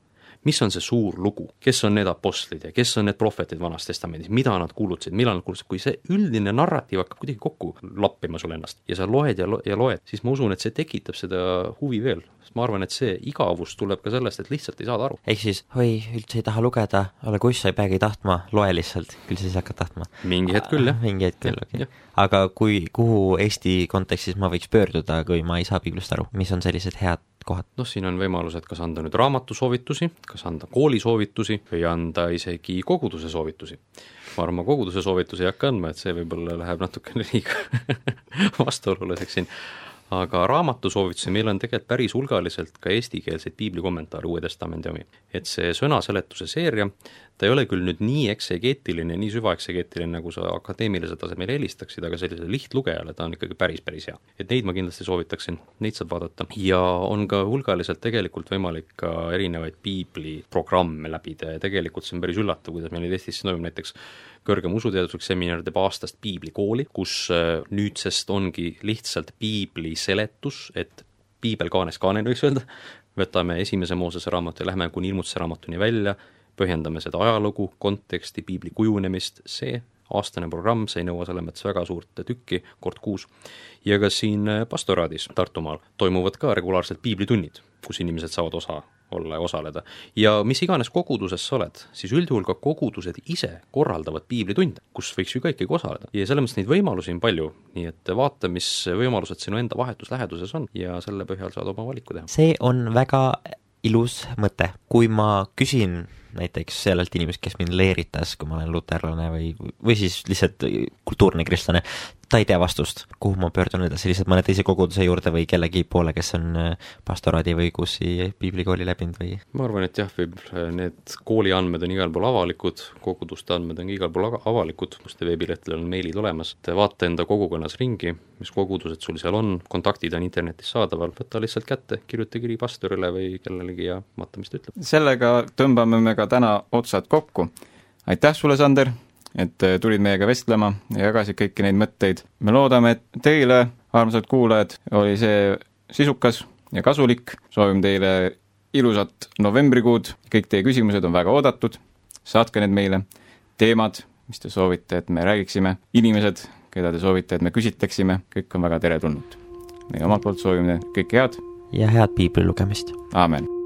mis on see suur lugu, kes on need apostlid ja kes on need prohvetid Vanas Testamendis, mida nad kuulutasid, millal nad kuulutasid, kui see üldine narratiiv hakkab kuidagi kokku lappima sul ennast ja sa loed ja lo-, ja loed, siis ma usun, et see tekitab seda huvi veel. Sest ma arvan, et see igavus tuleb ka sellest, et lihtsalt ei saada aru. ehk siis oi, üldse ei taha lugeda, ole kuss, sa ei peagi tahtma, loe lihtsalt, küll siis hakkad tahtma. mingi hetk küll, jah. mingi hetk küll, okei aga kui, kuhu Eesti kontekstis ma võiks pöörduda, kui ma ei saa piiblist aru, mis on sellised head kohad? noh, siin on võimalused, kas anda nüüd raamatusoovitusi, kas anda koolisoovitusi või anda isegi koguduse soovitusi. ma arvan, ma koguduse soovitusi ei hakka andma, et see võib-olla läheb natukene liiga vastuoluliseks siin, aga raamatusoovitusi meil on tegelikult päris hulgaliselt ka eestikeelseid piiblikommentaare Uue Testamendi omi. et see sõnaseletuse seeria, ta ei ole küll nüüd nii eksegeetiline, nii süvaeksegeetiline, nagu sa akadeemilisel tasemel eelistaksid, aga sellisele lihtlugejale ta on ikkagi päris, päris hea. et neid ma kindlasti soovitaksin, neid saab vaadata. ja on ka hulgaliselt tegelikult võimalik ka erinevaid piibliprogramme läbida ja tegelikult see on päris üllatav, kuidas meil nüüd Eestis toimub. näiteks kõrgem usuteaduslik seminar teeb aastast piiblikooli, kus äh, nüüdsest ongi lihtsalt piibli seletus, et piibel kaanes kaaneni, võiks öelda, võtame esimese Moosese raamatu ja lähme kuni ilmutuse raamatuni välja, põhjendame seda ajalugu, konteksti, piibli kujunemist, see aastane programm, see ei nõua selles mõttes väga suurt tükki, kord kuus, ja ka siin äh, pastoraadis Tartumaal toimuvad ka regulaarsed piiblitunnid, kus inimesed saavad osa olla ja osaleda. ja mis iganes koguduses sa oled, siis üldjuhul ka kogudused ise korraldavad piiblitunde, kus võiks ju ka ikkagi osaleda. ja selles mõttes neid võimalusi on palju, nii et vaata, mis võimalused sinu enda vahetus läheduses on ja selle põhjal saad oma valiku teha. see on väga ilus mõte, kui ma küsin näiteks sellelt inimeselt, kes mind leeritas, kui ma olen luterlane või, või siis lihtsalt kultuurne kristlane, ta ei tea vastust, kuhu ma pöördun edasi, lihtsalt mõne teise koguduse juurde või kellegi poole, kes on äh, pastoraadi või kursi piiblikooli läbinud või? ma arvan, et jah, võib, need kooli andmed on igal pool avalikud, koguduste andmed on igal pool avalikud, Muste veebilehtedel on meilid olemas, et vaata enda kogukonnas ringi, mis kogudused sul seal on, kontaktid on internetis saadaval, võta lihtsalt kätte, kirjuta kiri pastorile või kellelegi ja vaata, mis ta ütleb. sellega tõmbame me ka täna otsad kokku. aitäh sulle, Sander! et äh, tulid meiega vestlema ja jagasid kõiki neid mõtteid. me loodame, et teile, armsad kuulajad, oli see sisukas ja kasulik, soovime teile ilusat novembrikuud, kõik teie küsimused on väga oodatud, saatke need meile, teemad, mis te soovite, et me räägiksime, inimesed, keda te soovite, et me küsitleksime, kõik on väga teretulnud. meie omalt poolt soovime kõike head. ja head piibli lugemist. aamen